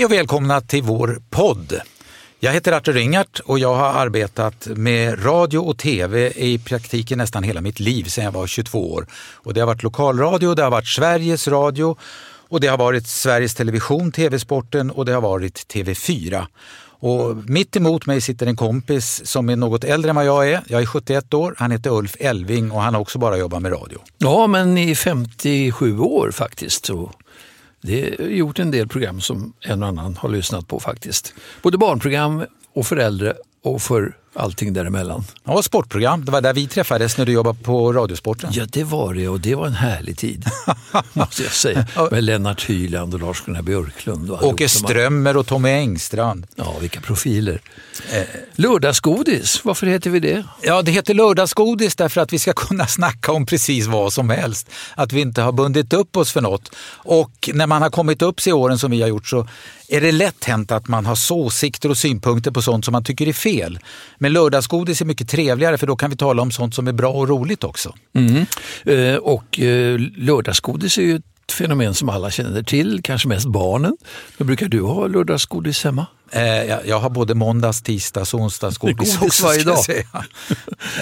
Hej och välkomna till vår podd. Jag heter Artur Ringart och jag har arbetat med radio och tv i praktiken nästan hela mitt liv sedan jag var 22 år. Och det har varit lokalradio, det har varit Sveriges Radio och det har varit Sveriges Television, TV-sporten och det har varit TV4. Och mitt emot mig sitter en kompis som är något äldre än vad jag är. Jag är 71 år, han heter Ulf Elving och han har också bara jobbat med radio. Ja, men i 57 år faktiskt. Så det har gjort en del program som en och annan har lyssnat på faktiskt. Både barnprogram och för äldre och för allting däremellan. Ja, sportprogram, det var där vi träffades när du jobbade på Radiosporten. Ja, det var det och det var en härlig tid. måste jag säga. Med Lennart Hyland och Lars-Gunnar Björklund. Och Åke Strömmer och Tommy Engstrand. Ja, vilka profiler. Lördagsgodis, varför heter vi det? Ja, det heter lördagsgodis därför att vi ska kunna snacka om precis vad som helst. Att vi inte har bundit upp oss för något. Och när man har kommit upp sig i åren som vi har gjort så är det lätt hänt att man har så åsikter och synpunkter på sånt som man tycker är fel. Men lördagsgodis är mycket trevligare för då kan vi tala om sånt som är bra och roligt också. Mm. Eh, och eh, lördagsgodis är ju ett fenomen som alla känner till, kanske mest barnen. Men brukar du ha lördagsgodis hemma? Eh, jag, jag har både måndags, tisdags och onsdagsgodis Godis varje dag.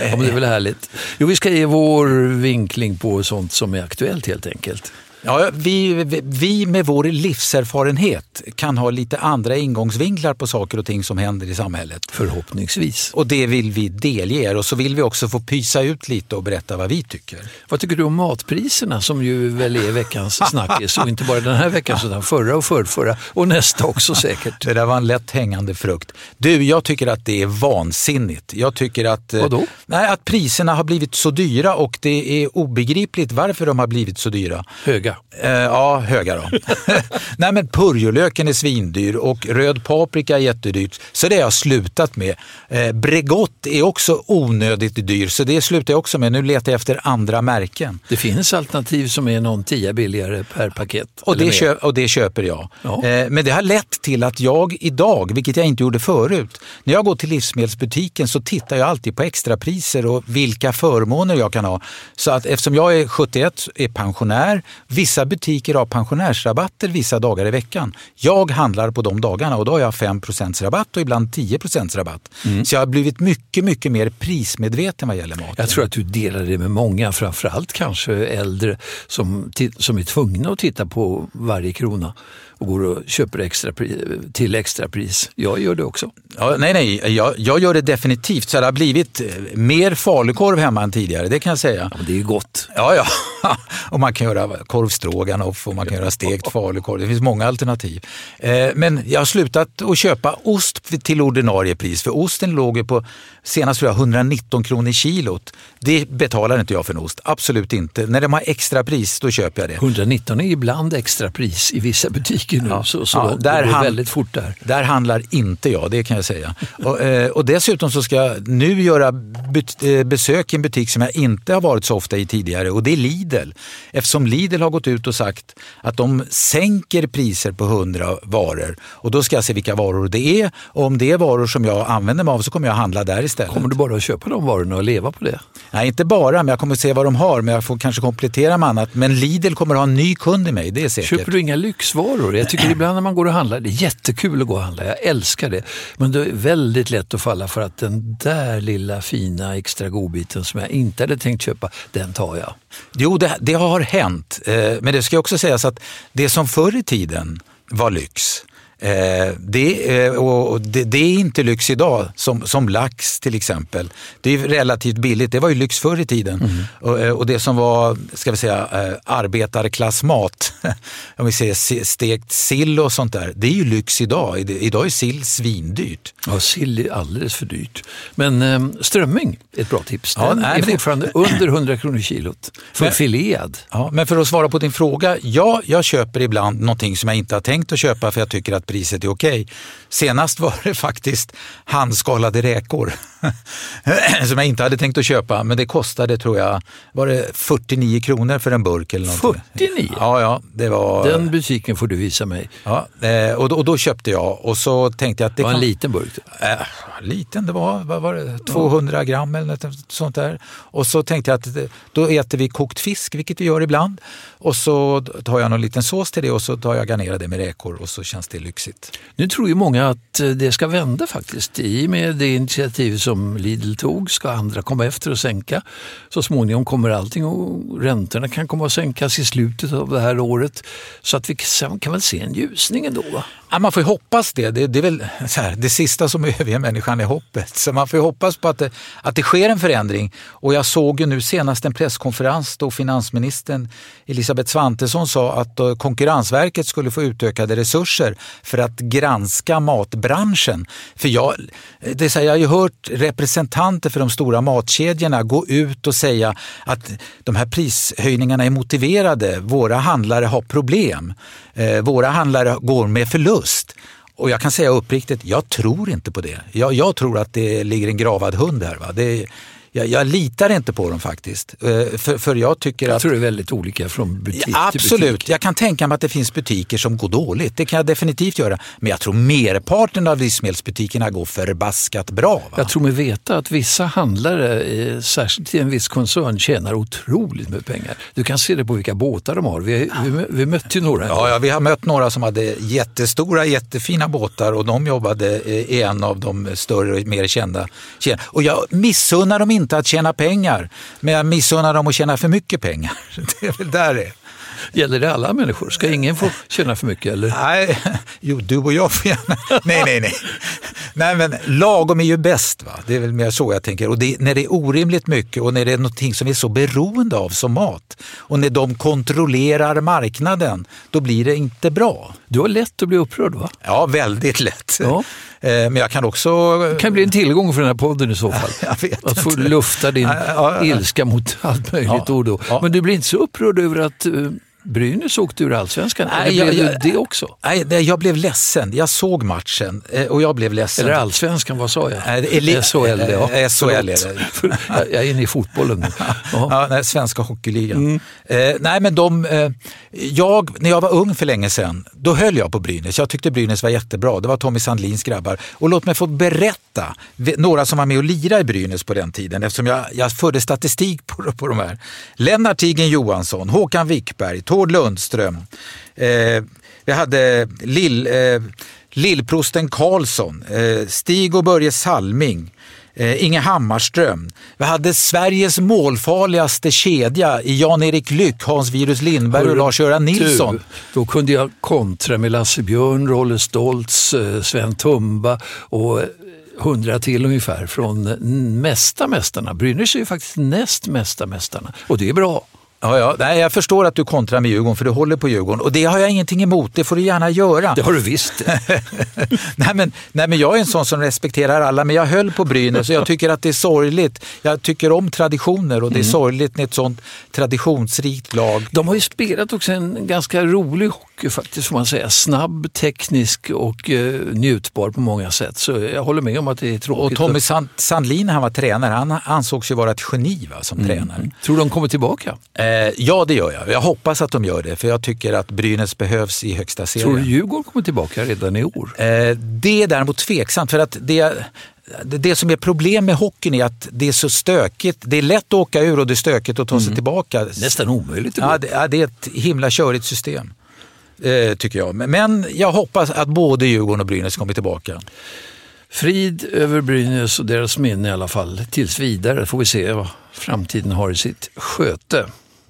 Ja, men det är väl härligt. Jo, vi ska ge vår vinkling på sånt som är aktuellt helt enkelt. Ja, vi, vi med vår livserfarenhet kan ha lite andra ingångsvinklar på saker och ting som händer i samhället. Förhoppningsvis. Och det vill vi delge er och så vill vi också få pysa ut lite och berätta vad vi tycker. Vad tycker du om matpriserna som ju väl är veckans snackis och inte bara den här veckan utan förra och förrförra och nästa också säkert. Det där var en lätt hängande frukt. Du, jag tycker att det är vansinnigt. Jag tycker att, eh, Vadå? nej, att priserna har blivit så dyra och det är obegripligt varför de har blivit så dyra. Höga. Eh, ja, höga då. Nej men purjolöken är svindyr och röd paprika är jättedyrt. Så det har jag slutat med. Eh, Bregott är också onödigt dyr så det slutar jag också med. Nu letar jag efter andra märken. Det finns alternativ som är någon tia billigare per paket. Och det, köp, och det köper jag. Ja. Eh, men det har lett till att jag idag, vilket jag inte gjorde förut, när jag går till livsmedelsbutiken så tittar jag alltid på extrapriser och vilka förmåner jag kan ha. Så att eftersom jag är 71, är pensionär, vissa butiker har pensionärsrabatter vissa dagar i veckan. Jag handlar på de dagarna och då har jag 5% rabatt och ibland 10% rabatt. Mm. Så jag har blivit mycket, mycket mer prismedveten vad gäller mat. Jag tror att du delar det med många, framförallt kanske äldre som, som är tvungna att titta på varje krona och går och köper extra till extrapris. Jag gör det också. Ja, nej, nej, jag, jag gör det definitivt. Så det har blivit eh, mer falukorv hemma än tidigare, det kan jag säga. Ja, det är ju gott. Ja, ja. Och man kan göra korv stroganoff och man kan göra stekt falukorv. Det finns många alternativ. Eh, Men jag har slutat att köpa ost till ordinarie pris. För osten låg ju på senast tror jag 119 kronor kilot. Det betalar inte jag för en ost. Absolut inte. När de har extra pris då köper jag det. 119 är ibland extra pris i vissa butiker nu, Ja. så, så Ja, där det går väldigt fort där. Där handlar inte jag, det kan jag säga. Och, eh, och dessutom så ska jag nu göra eh, besök i en butik som jag inte har varit så ofta i tidigare och det är. Lidl. Eftersom Lidl har gått ut och sagt att de sänker priser på 100 varor. Och då ska jag se vilka varor det är. Och om det är varor som jag använder mig av så kommer jag handla där istället. Kommer du bara att köpa de varorna och leva på det? Nej, inte bara, men jag kommer att se vad de har. Men jag får kanske komplettera med annat. Men Lidl kommer att ha en ny kund i mig, det är säkert. Köper du inga lyxvaror? Jag tycker ibland när man går och handlar, det är jättekul att gå och handla, jag älskar det. Men det är väldigt lätt att falla för att den där lilla fina extra godbiten som jag inte hade tänkt köpa, den tar jag. Jo, det, det har hänt. Eh, men det ska också sägas att det som förr i tiden var lyx, Eh, det, eh, och det, det, är inte lyx idag, som, som lax till exempel. Det är relativt billigt, det var ju lyx förr i tiden. Mm. Och, eh, och, det som var ska vi säga, eh, arbetarklassmat, om vi säger stekt sill och sånt där, det är ju lyx idag. Idag är sill svindyrt. Ja, sill är alldeles för dyrt. Men eh, strömming är ett bra tips. Den ja, nej, är fortfarande det... under 100 kronor kilot för men, filead. Ja, men för att svara på din fråga, ja, jag köper ibland någonting som jag inte har tänkt att köpa för jag tycker att priset är okej. Senast var det faktiskt handskalade räkor som jag inte hade tänkt att köpa, men det kostade tror jag, var det 49 kronor för en burk eller någonting. 49? Ja, ja. Det var... Den butiken får du visa mig. Ja, eh, och, då, och då köpte jag och så tänkte jag att det var en liten burk? Äh, liten, det var, vad var det, 200 gram eller något sånt där. Och så tänkte jag att då äter vi kokt fisk, vilket vi gör ibland. Och så tar jag någon liten sås till det och så tar jag garnerar det med räkor och så känns det lyxigt. Nu tror ju många att eh, det ska vända faktiskt. I och med det initiativ som Lidl tog ska andra komma efter och sänka. Så småningom kommer allting och räntorna kan komma att sänkas i slutet av det här året. Så att vi kan väl se en ljusning ändå? Va? Ja, man får ju hoppas det. Det, det är väl här, det sista som överger människan är hoppet. Så man får ju hoppas på att det, att det sker en förändring. Och jag såg ju nu senast en presskonferens då finansministern Elisabeth Svantesson sa att eh, Konkurrensverket skulle få utökade resurser för att granska matbranschen. För jag, det här, jag har ju hört representanter för de stora matkedjorna gå ut och säga att de här prishöjningarna är motiverade. Våra handlare har problem. Eh, våra handlare går med förlust. Och jag kan säga uppriktigt, jag tror inte på det. Jag, jag tror att det ligger en gravad hund här. Va? Det, jag, jag, litar inte på dem faktiskt. Eh, för, för jag tycker jag att... tror det är väldigt olika från butik ja, till Absolut, butik. jag kan tänka mig att det finns butiker som går dåligt. Det kan jag definitivt göra. Men jag tror merparten av livsmedelsbutikerna går förbaskat bra. Va? Jag tror mig veta att vissa handlare, eh, särskilt i en viss koncern, tjänar otroligt med pengar. Du kan se det på vilka båtar de har. Vi, vi, vi mötte ju några. Ja, ja, vi har mött några som hade jättestora, jättefina båtar och de jobbade i en av de större mer kända. Och jag missunnar dem inte att tjäna pengar, men jag missunnar dem att tjäna för mycket pengar. Det är väl där det är. Gäller det alla människor? Ska ingen få tjäna för mycket? Eller? Nej, jo, du och jag får gärna. Nej, nej, nej. Nej, men lagom är ju bäst. Va? Det är väl mer så jag tänker. Och det, när det är orimligt mycket och när det är någonting som vi är så beroende av som mat och när de kontrollerar marknaden, då blir det inte bra. Du har lätt att bli upprörd va? Ja, väldigt lätt. Ja. Eh, men jag kan också... Det kan bli en tillgång för den här podden i så fall. att få lufta din ilska mot allt möjligt ja, då. Men du blir inte så upprörd över att eh, Brynäs åkte ur allsvenskan. Nej, jag, blev jag, det också? Nej, jag blev ledsen. Jag såg matchen eh, och jag blev ledsen. Eller allsvenskan, vad sa jag? Nej, SHL, ja. SHL är det. jag är inne i fotbollen nu. ja, nej, svenska hockeyligan. Mm. Eh, nej, men de, eh, jag, när jag var ung för länge sedan, då höll jag på Brynäs. Jag tyckte Brynäs var jättebra. Det var Tommy Sandlins grabbar. Och låt mig få berätta, några som var med och lirade i Brynäs på den tiden, eftersom jag, jag förde statistik på, på de här. Lennart Tigen Johansson, Håkan Wickberg, Tord Lundström. Eh, vi hade Lill, eh, Lillprosten Karlsson, eh, Stig och Börje Salming, eh, Inge Hammarström. Vi hade Sveriges målfarligaste kedja i Jan-Erik Lyck, Hans Virus Lindberg och Lars-Göran Nilsson. Du, då kunde jag kontra med Lasse Björn, Rolle Stoltz, eh, Sven Tumba och hundra till ungefär från mesta mästarna. Brynäs är ju faktiskt näst mesta mästarna och det är bra. Ja, ja. Nej, jag förstår att du kontrar med Djurgården för du håller på Djurgården och det har jag ingenting emot, det får du gärna göra. Det har du visst. nej, men, nej, men jag är en sån som respekterar alla, men jag höll på Brynäs och jag tycker att det är sorgligt. Jag tycker om traditioner och det är mm. sorgligt med ett sånt traditionsrikt lag. De har ju spelat också en ganska rolig hockey och faktiskt får man säga snabb, teknisk och eh, njutbar på många sätt. Så jag håller med om att det är Och tråkigt. Tommy Sand, Sandlin han var tränare, han ansågs ju vara ett geni va, som tränare. Tror du de kommer tillbaka? Eh, ja, det gör jag. Jag hoppas att de gör det, för jag tycker att Brynäs behövs i högsta serien. Tror du Djurgården kommer tillbaka redan i år? Eh, det är däremot tveksamt, för att det, det, som är problem med hockeyn är att det är så stökigt. Det är lätt att åka ur och det är stökigt att ta sig tillbaka. Nästan omöjligt Ja det, ja, det är ett himla körigt system. Eh, tycker jag. Men, men jag hoppas att både Djurgården och Brynäs kommer tillbaka. Frid över Brynäs och deras minne i alla fall. Tills vidare får vi se vad framtiden har i sitt sköte.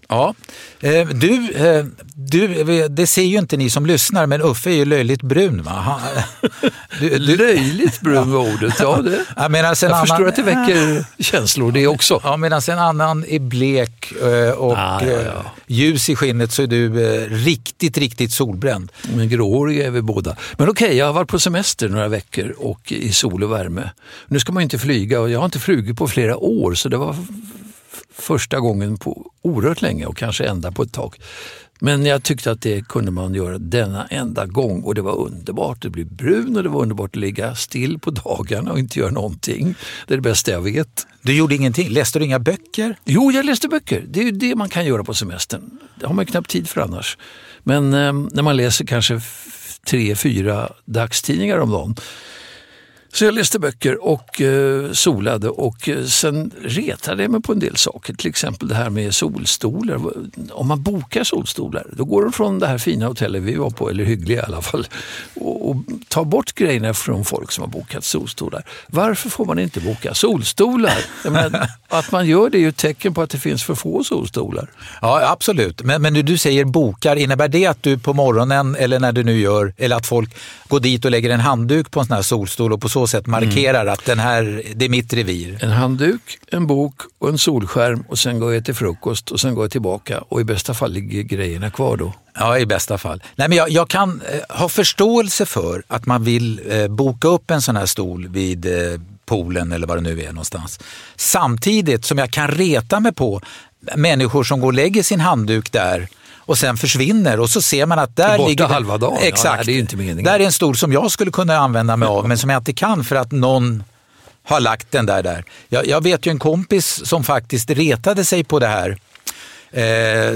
Ja. Eh, du, eh, du, det ser ju inte ni som lyssnar, men Uffe är ju löjligt brun. Va? Han, du, du, Löjligt brun var ordet. Ja, det. Ja, medan en Jag annan, förstår att det väcker känslor det också. Ja, medan en annan är blek eh, och Ah, ja, ja. ljus i skinnet så är du riktigt, riktigt solbränd. Men gråhåriga är vi båda. Men okej, jag har varit på semester några veckor och i sol och värme. Nu ska man ju inte flyga och jag har inte flugit på flera år så det var första gången på oerhört länge och kanske ända på ett tag. Men jag tyckte att det kunde man göra denna enda gång och det var underbart. Det blev brun och det var underbart att ligga still på dagarna och inte göra någonting. Det är det bästa jag vet. Du gjorde ingenting. Läste du inga böcker? Jo, jag läste böcker. Det är ju det man kan göra på semestern. Det har man ju knappt tid för annars. Men eh, när man läser kanske tre, fyra dagstidningar om dagen. Så jag läste böcker och eh, solade och eh, sen retade jag mig på en del saker. Till exempel det här med solstolar. Om man bokar solstolar, då går de från det här fina hotellet vi var på, eller hyggliga i alla fall, och, och tar bort grejerna från folk som har bokat solstolar. Varför får man inte boka solstolar? Menar, att man gör det är ju ett tecken på att det finns för få solstolar. Ja, absolut. Men, men när du säger bokar, innebär det att du på morgonen eller när du nu gör, eller att folk går dit och lägger en handduk på en sån här solstol och på så sätt markerar att den här, det är mitt revir? En handduk, en bok och en solskärm och sen går jag till frukost och sen går jag tillbaka och i bästa fall ligger grejerna kvar då. Ja, i bästa fall. Nej, men jag, jag kan eh, ha förståelse för att man vill eh, boka upp en sån här stol vid eh, poolen eller vad det nu är någonstans. Samtidigt som jag kan reta mig på människor som går och lägger sin handduk där och sen försvinner och så ser man att där Borta ligger... halva dagen. Ja, Exakt. nej, det är inte meningen. Där är en stol som jag skulle kunna använda mig av men som jag inte kan för att någon har lagt den där. där. Jag, jag vet ju en kompis som faktiskt retade sig på det här. Eh,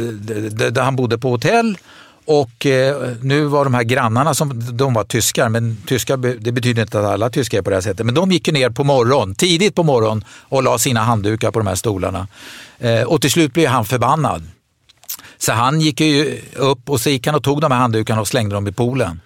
där han bodde på hotell och eh, nu var de här grannarna, som, de var tyskar, men tyskar, det betyder inte att alla tyskar är på det här sättet, men de gick ju ner på morgon, tidigt på morgon och la sina handdukar på de här stolarna. Eh, och till slut blev han förbannad. Så han gick ju upp och så gick han och tog de här handdukarna och slängde dem i poolen.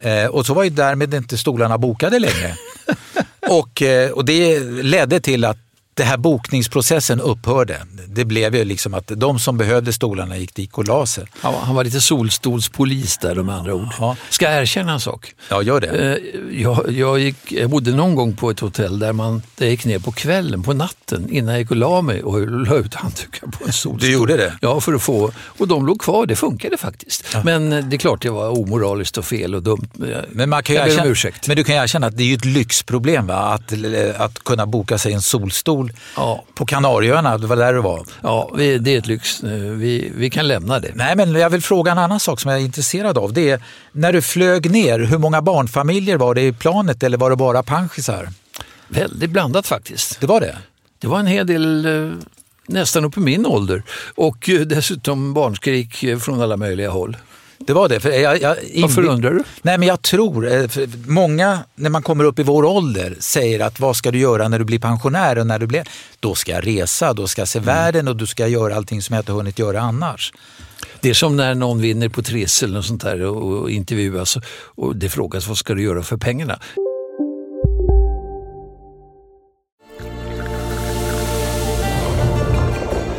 Eh, och så var ju därmed inte stolarna bokade längre. och, eh, och det ledde till att det här bokningsprocessen upphörde. Det blev ju liksom att de som behövde stolarna gick dit och la sig. Han var, han var lite solstolspolis där med andra ord. Ja. Ska jag erkänna en sak? Ja, gör det. Eh, Jag, jag, gick, jag bodde någon gång på ett hotell där, man, jag gick ner på kvällen, på natten, innan jag gick och la mig och la ut handdukar på en solstol. Du gjorde det? Ja, för att få, och de låg kvar, det funkade faktiskt. Men eh, det är klart det var omoraliskt och fel och dumt. Men man kan jag erkänna, ursäkt. men du kan ju erkänna att det är ett lyxproblem va? Att, att kunna boka sig en solstol Ja. på Kanarieöarna, det var där du var. Ja, vi, det är ett lyx. nu. Vi, vi kan lämna det. Nej, men jag vill fråga en annan sak som jag är intresserad av. Det är, när du flög ner, hur många barnfamiljer var det i planet eller var det bara panschisar? Väldigt blandat faktiskt. Det var det? Det var en hel del eh, nästan upp i min ålder och eh, dessutom barnskrik eh, från alla möjliga håll. Det var det. För jag, jag, Varför undrar du? Nej, men jag tror, eh, många när man kommer upp i vår ålder säger att vad ska du göra när du blir pensionär och när du blir... Då ska jag resa, då ska jag se Mm. världen och du ska göra allting som jag inte hunnit göra annars. Det är som när någon vinner på eller något sånt där och, och intervjuas och det frågas vad ska du göra för pengarna?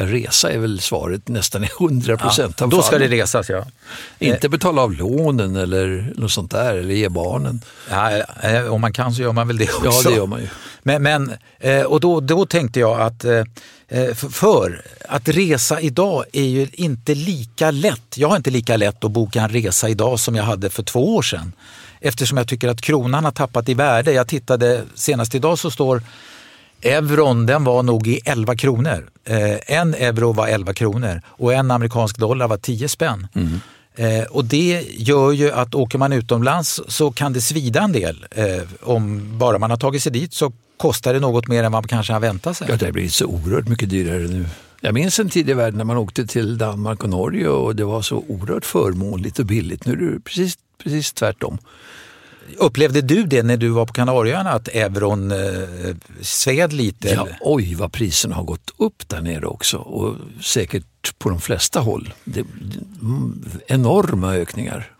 Resa är väl svaret nästan i 100 procent Ja, av då ska det resas, ja. Inte betala av lånen eller något sånt där, eller ge barnen. ja. eh, Om man kan så gör man väl det också. Ja, det gör man ju. Men, men, eh, och då, då tänkte jag att eh, för- för att resa idag är ju inte lika lätt. Jag har inte lika lätt att boka en resa idag som jag hade för två år sedan. Eftersom jag tycker att kronan har tappat i värde. Jag tittade senast idag så står Euron den var nog i 11 kronor. Eh, en euro var 11 kronor och en amerikansk dollar var 10 spänn. Eh, och det gör ju att åker man utomlands så kan det svida en del. Eh, om bara man har tagit sig dit så kostar det något mer än vad man kanske har väntat sig. Ja, det har blivit så oerhört mycket dyrare nu. Jag minns en tid i världen när man åkte till Danmark och Norge och det var så oerhört förmånligt och billigt. Nu är det precis, precis tvärtom. Upplevde du det när du var på Kanarieöarna att euron eh, sved lite? Ja, oj, vad priserna har gått upp där nere också och säkert på de flesta håll. Det, mm, enorma ökningar.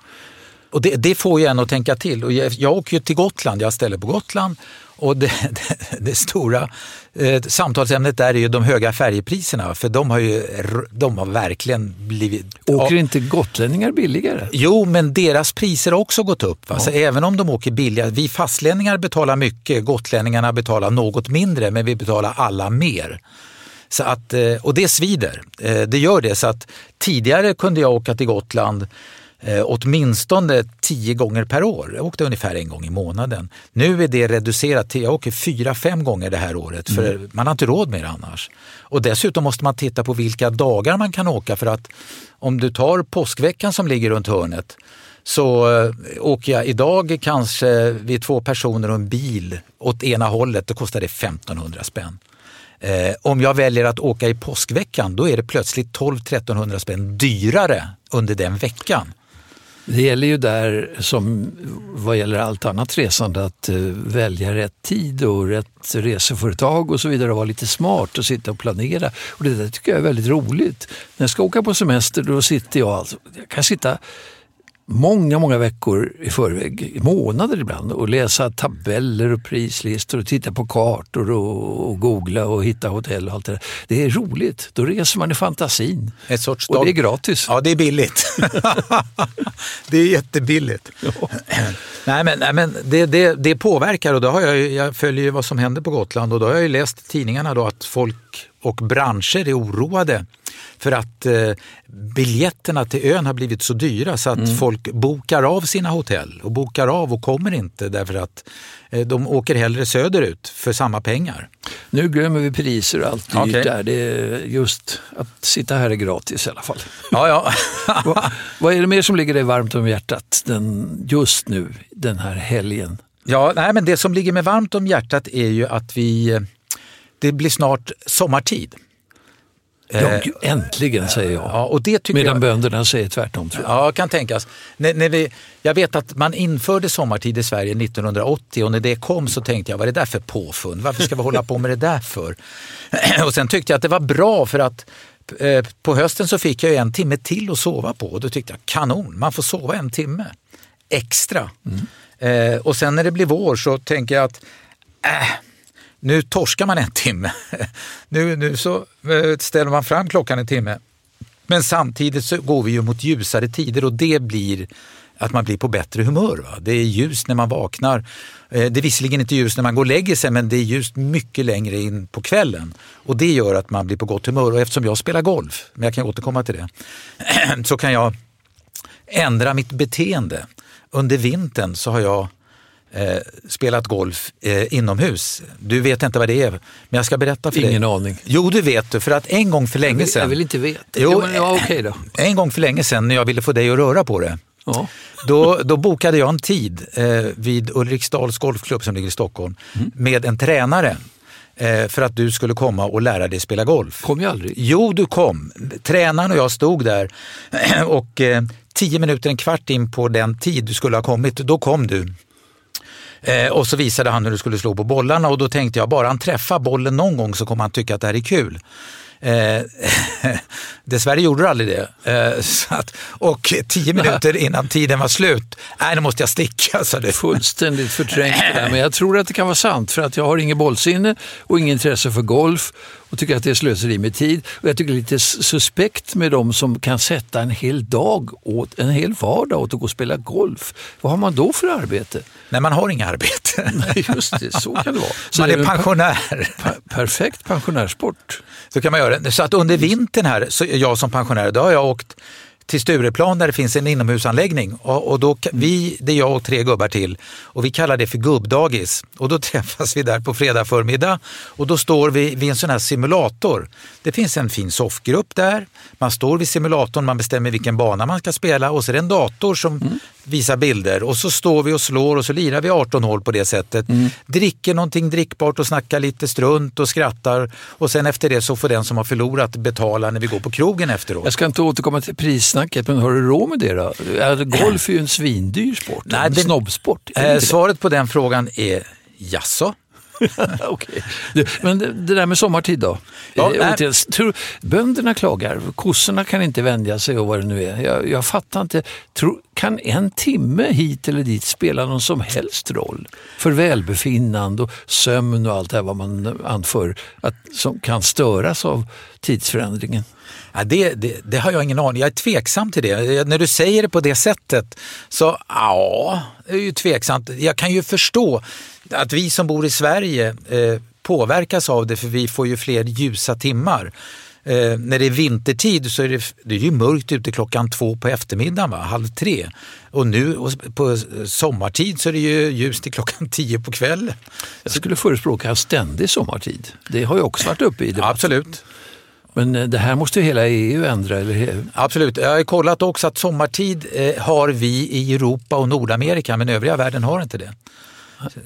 Och det, det får ju en att tänka till. Och jag, jag åker ju till Gotland, jag har ställe på Gotland och det, det, det stora eh, samtalsämnet där är ju de höga färjepriserna för de har ju de har verkligen blivit... Åker Ja, inte gotlänningar billigare? Jo, men deras priser har också gått upp. Va? Så även om de åker billigare, vi fastlänningar betalar mycket, gotlänningarna betalar något mindre men vi betalar alla mer. Så att, eh, och det svider, Eh, det gör det. Så att tidigare kunde jag åka till Gotland eh, åtminstone tio gånger per år. Jag åkte ungefär en gång i månaden. Nu är det reducerat till, jag åker fyra, fem gånger det här året för man har inte råd med det annars. Och dessutom måste man titta på vilka dagar man kan åka för att om du tar påskveckan som ligger runt hörnet så eh, åker jag idag kanske vid två personer och en bil åt ena hållet, då kostar det 1500 spänn. Eh, om jag väljer att åka i påskveckan då är det plötsligt 12-1300 spänn dyrare under den veckan. Det gäller ju där som vad gäller allt annat resande att eh, välja rätt tid och rätt reseföretag och så vidare och vara lite smart och sitta och planera. Och det där tycker jag är väldigt roligt. När jag ska åka på semester då sitter jag, alltså, jag kan sitta många, många veckor i förväg, månader ibland och läsa tabeller och prislistor och titta på kartor och, och googla och hitta hotell och allt det där. Det är roligt. Då reser man i fantasin. Ett sorts Och det är gratis. Ja, det är billigt. det är jättebilligt. nej, men, nej, men det, det, det påverkar och då har jag, jag följer ju vad som händer på Gotland och då har jag ju läst i tidningarna då att folk och branscher är oroade för att eh, biljetterna till ön har blivit så dyra så att folk bokar av sina hotell och bokar av och kommer inte därför att eh, de åker hellre söderut för samma pengar. Nu glömmer vi priser och allt Okej. där. Det är just att sitta här är gratis i alla fall. Ja, ja. vad, vad är det mer som ligger dig varmt om hjärtat den, just nu, den här helgen? Ja, nej, men det som ligger mig varmt om hjärtat är ju att vi, eh, det blir snart sommartid. Ja, Eh, äntligen säger jag. Ja, och det tycker Medan jag, bönderna säger tvärtom tror jag. Ja, kan tänkas. När, när vi, jag vet att man införde sommartid i Sverige 1980 och när det kom så tänkte jag, vad är det där för påfund? Varför ska vi hålla på med det där för? Och sen tyckte jag att det var bra för att eh, på hösten så fick jag en timme till att sova på och då tyckte jag kanon, man får sova en timme extra. Eh, och sen när det blir vår så tänker jag att äh, nu torskar man en timme. nu, nu så eh, ställer man fram klockan en timme. Men samtidigt så går vi ju mot ljusare tider och det blir att man blir på bättre humör. Va? Det är ljust när man vaknar. Eh, det är visserligen inte ljust när man går och lägger sig men det är ljust mycket längre in på kvällen. Och det gör att man blir på gott humör. Och eftersom jag spelar golf, men jag kan återkomma till det, så kan jag ändra mitt beteende. Under vintern så har jag eh, spelat golf eh, inomhus. Du vet inte vad det är, men jag ska berätta för dig. Ingen aning. Jo, det vet du, för att en gång för länge vill- sedan... jag vill inte veta. Jo, Jo, men ja, okej då. En gång för länge sedan när jag ville få dig att röra på det. Ja. Då, då bokade jag en tid eh, vid Ulriksdals golfklubb som ligger i Stockholm Mm. med en tränare eh, för att du skulle komma och lära dig spela golf. Kom jag aldrig. Jo, du kom. Tränaren och jag stod där och eh, tio minuter, en kvart in på den tid du skulle ha kommit, då kom du. Eh, och så visade han hur du skulle slå på bollarna och då tänkte jag bara han träffar bollen någon gång så kommer han tycka att det här är kul. Eh, dessvärre gjorde du aldrig det. Eh, att, och tio minuter innan tiden var slut, nej nu måste jag sticka. Så det. Fullständigt förträngt det där. Men jag tror att det kan vara sant för att jag har inget bollsinne och inget intresse för golf och tycker att det är slöseri med tid. Och jag tycker det är lite suspekt med de som kan sätta en hel dag, åt, en hel vardag åt att gå och spela golf. Vad har man då för arbete? Nej, man har inga arbete. Nej, just det, så kan det vara. Så man är en pensionär. per- perfekt pensionärssport. Så kan man göra det. Så att under vintern här, så jag som pensionär, då har jag åkt till Stureplan där det finns en inomhusanläggning. Och, och då, vi, det är jag och tre gubbar till och vi kallar det för gubbdagis. Och då träffas vi där på fredag förmiddag och då står vi vid en sån här simulator. Det finns en fin soffgrupp där. Man står vid simulatorn, man bestämmer vilken bana man ska spela och så är det en dator som mm visar bilder och så står vi och slår och så lirar vi 18 hål på det sättet. Dricker någonting drickbart och snackar lite strunt och skrattar och sen efter det så får den som har förlorat betala när vi går på krogen efteråt. Jag ska inte återkomma till prissnacket, men har du råd med det då? Golf är ju en svindyr sport, Nej, en det- snobbsport. Eh, svaret på den frågan är jaså? Okej. Du, Men det, det där med sommartid då? Ja, återigen, tror, bönderna klagar, kossorna kan inte vänja sig och vad det nu är. Jag, jag fattar inte. Tror, kan en timme hit eller dit spela någon som helst roll för välbefinnande och sömn och allt det här vad man anför att, som kan störas av tidsförändringen? Ja, det, det, det har jag ingen aning Jag är tveksam till det. När du säger det på det sättet så ja, det är ju tveksamt. Jag kan ju förstå att vi som bor i Sverige eh, påverkas av det för vi får ju fler ljusa timmar. Eh, när det är vintertid så är det, det är ju mörkt ute klockan två på eftermiddagen, va? halv tre. Och nu och på sommartid så är det ju ljust till klockan tio på kvällen. Jag skulle förespråka ständig sommartid. Det har ju också varit uppe i debatten. Absolut. Men eh, det här måste ju hela EU ändra. Eller? Absolut. Jag har kollat också att sommartid eh, har vi i Europa och Nordamerika men övriga världen har inte det.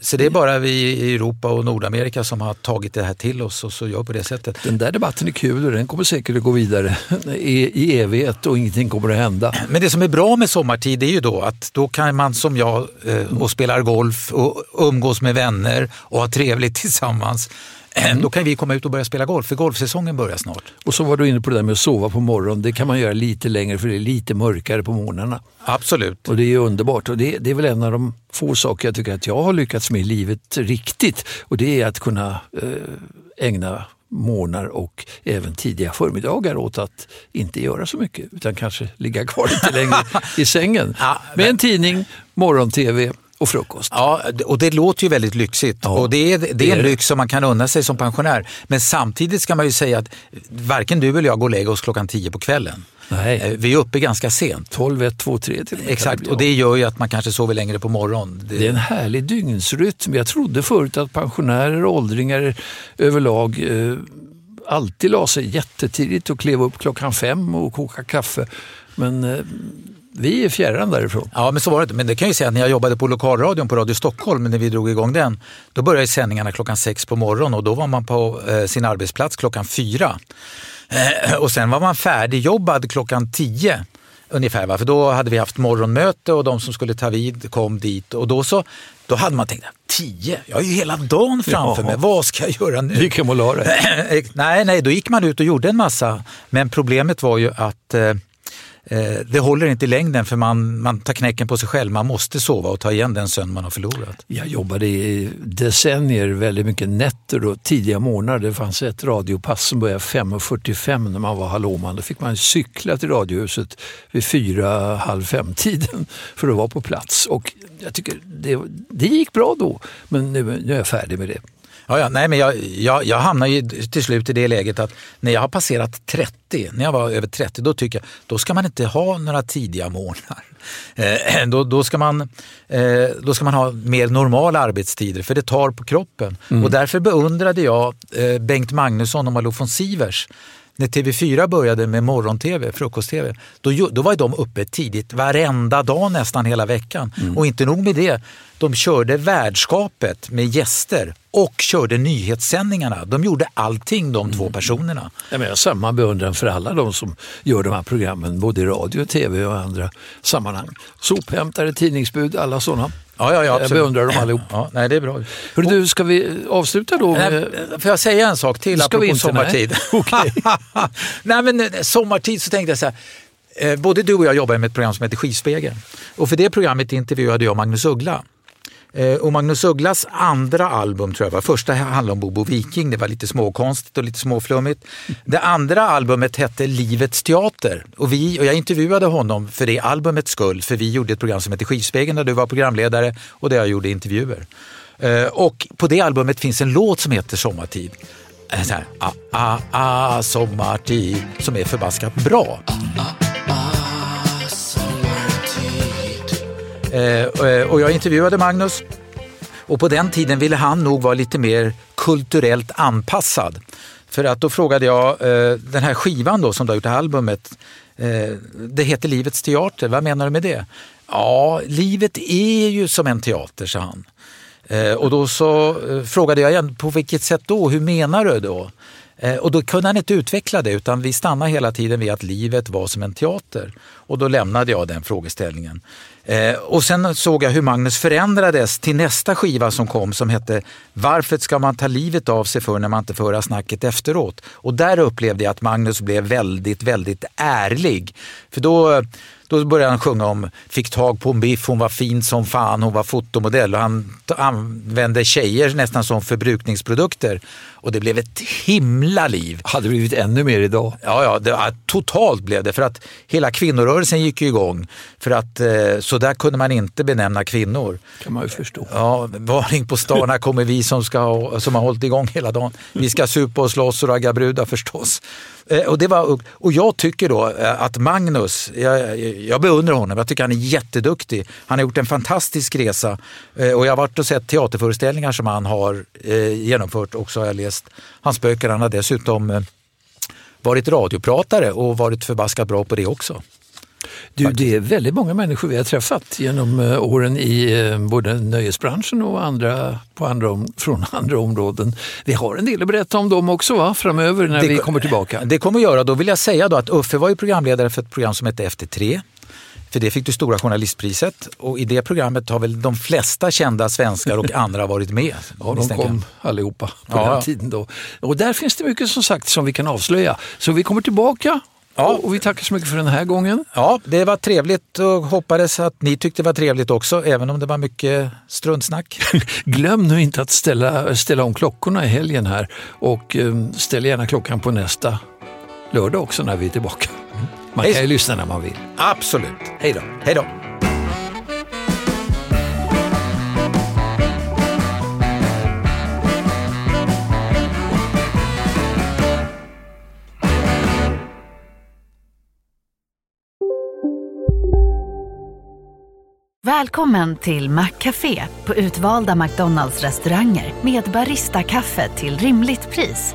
Så det är bara vi i Europa och Nordamerika som har tagit det här till oss och så gör på det sättet. Den där debatten är kul och den kommer säkert att gå vidare i, i evighet och ingenting kommer att hända. Men det som är bra med sommartid är ju då att då kan man som jag eh, och spelar golf och umgås med vänner och ha trevligt tillsammans. Eh, Då kan vi komma ut och börja spela golf för golfsäsongen börjar snart. Och så var du inne på det där med att sova på morgonen. Det kan man göra lite längre för det är lite mörkare på morgnarna. Absolut. Och det är underbart. Och det, det är väl en av de få saker jag tycker att jag har lyckats med i livet riktigt. Och det är att kunna eh, ägna morgnar och även tidiga förmiddagar åt att inte göra så mycket utan kanske ligga kvar lite längre i sängen. Ja, Med en tidning, morgon-tv och frukost. Ja, och det låter ju väldigt lyxigt Ja, och det är, det är är en det. lyx som man kan unna sig som pensionär. Men samtidigt ska man ju säga att varken du eller jag går och lägger oss klockan tio på kvällen. Nej. Eh, Vi är uppe ganska sent. 12, 1, 2, 3 till och med Exakt, och det gör ju att man kanske sover längre på morgonen. Det- Det är en härlig dygnsrytm. Jag trodde förut att pensionärer och åldringar överlag eh, alltid la sig jättetidigt och klev upp klockan fem och kokade kaffe. Men eh, vi är fjärran därifrån. Ja, men så var det inte. Men det kan jag ju säga att när jag jobbade på lokalradion på Radio Stockholm, när vi drog igång den, då började sändningarna klockan sex på morgonen och då var man på eh, sin arbetsplats klockan fyra. Eh, och sen var man färdigjobbad klockan tio ungefär, va? för då hade vi haft morgonmöte och de som skulle ta vid kom dit och då så då hade man tänkt, tio, jag har ju hela dagen framför Ja. mig, vad ska jag göra nu? Gick hem och la nej, nej, då gick man ut och gjorde en massa. Men problemet var ju att eh, Eh, det håller inte i längden för man, man tar knäcken på sig själv. Man måste sova och ta igen den sömn man har förlorat. Jag jobbade i decennier väldigt mycket nätter och tidiga morgnar. Det fanns ett radiopass som började 5.45 när man var hallåman. Då fick man cykla till radiohuset vid fyra, halv fem-tiden för att vara på plats. Och jag tycker det, det gick bra då, men nu, nu är jag färdig med det. Ja, ja, nej, men jag, jag, jag hamnar ju till slut i det läget att när jag har passerat 30, när jag var över 30, då tycker jag då ska man inte ha några tidiga morgnar. Eh, då, då, ska man, eh, då ska man ha mer normala arbetstider för det tar på kroppen. Och därför beundrade jag eh, Bengt Magnusson och Malou von Sivers när TV4 började med morgon-tv, frukost-tv, då, då var de uppe tidigt varenda dag nästan hela veckan. Och inte nog med det, de körde värdskapet med gäster och körde nyhetssändningarna. De gjorde allting de två personerna. Ja, men jag har samma beundran för alla de som gör de här programmen, både i radio, tv och andra sammanhang. Sophämtare, tidningsbud, alla sådana. Ja, ja, ja, Jag beundrar dem allihop. Ja, nej, det är bra. Hörru, du, ska vi avsluta då? Med... Nej, Får jag säga en sak till Ska vi apropå? Nej. sommartid? Okej. nej, men eh, sommartid så tänkte jag så här. eh, Både du och jag jobbar med ett program som heter Skivspegeln. Och för det programmet intervjuade jag Magnus Uggla. Eh, och Magnus Ugglas andra album tror jag var, första handlade om Bobo Viking, det var lite småkonstigt och lite småflummigt. Det andra albumet hette Livets teater och, vi, och jag intervjuade honom för det albumets skull, för vi gjorde ett program som hette Skivspegeln där du var programledare och där jag gjorde intervjuer. Eh, och på det albumet finns en låt som heter Sommartid. Eh, så här, ah, ah, ah, sommartid, som är förbaskat bra. Ah, Eh, eh, och- jag intervjuade Magnus och på den tiden ville han nog vara lite mer kulturellt anpassad. För att då frågade jag, eh, den här skivan då som du har gjort, albumet, det heter Livets teater, vad menar du med det? Ja, livet är ju som en teater, sa han. Och då så frågade jag igen, på vilket sätt då? Hur menar du då? Och då kunde han inte utveckla det utan vi stannade hela tiden vid att livet var som en teater. Och då lämnade jag den frågeställningen. Eh, och sen såg jag hur Magnus förändrades till nästa skiva som kom som hette Varför ska man ta livet av sig för när man inte får höra snacket efteråt? Och där upplevde jag att Magnus blev väldigt, väldigt ärlig. För då, då började han sjunga om, fick tag på en biff, hon var fin som fan, hon var fotomodell och han använde tjejer nästan som förbrukningsprodukter. Och det blev ett himla liv. Hade blivit ännu mer idag. Ja, ja, det, totalt blev det. För att hela kvinnorörelsen gick ju igång. För att eh, så där kunde man inte benämna kvinnor. kan man ju förstå. Ja, varning på stan, kommer vi som, ska, som har hållit igång hela dagen. Vi ska supa och slåss och ragga brudar förstås. Eh, och, det var, och jag tycker då eh, att Magnus, jag, jag beundrar honom, jag tycker han är jätteduktig. Han har gjort en fantastisk resa eh, och jag har varit och sett teaterföreställningar som han har eh, genomfört också har jag läst hans böcker. Han har dessutom eh, varit radiopratare och varit förbaskat bra på det också. Du, det är väldigt många människor vi har träffat genom åren i både nöjesbranschen och andra, på andra, från andra områden. Vi har en del att berätta om dem också va? framöver när Det vi ko- kommer tillbaka. Det kommer att göra. Då vill jag säga då att Uffe var ju programledare för ett program som hette Efter tre. För det fick du Stora journalistpriset och i det programmet har väl de flesta kända svenskar och andra varit med. Ja, de kom allihopa på Ja, den tiden då. Och där finns det mycket som sagt som vi kan avslöja. Så vi kommer tillbaka Ja. och, vi tackar så mycket för den här gången. Ja, det var trevligt och hoppades att ni tyckte det var trevligt också, även om det var mycket struntsnack. Glöm nu inte att ställa, ställa om klockorna i helgen här och eh, ställ gärna klockan på nästa lördag också när vi är tillbaka. Man Hej. kan ju lyssna när man vill. Absolut. Hej då! Hej då! Välkommen till Maccafé på utvalda McDonalds restauranger med Baristakaffe till rimligt pris.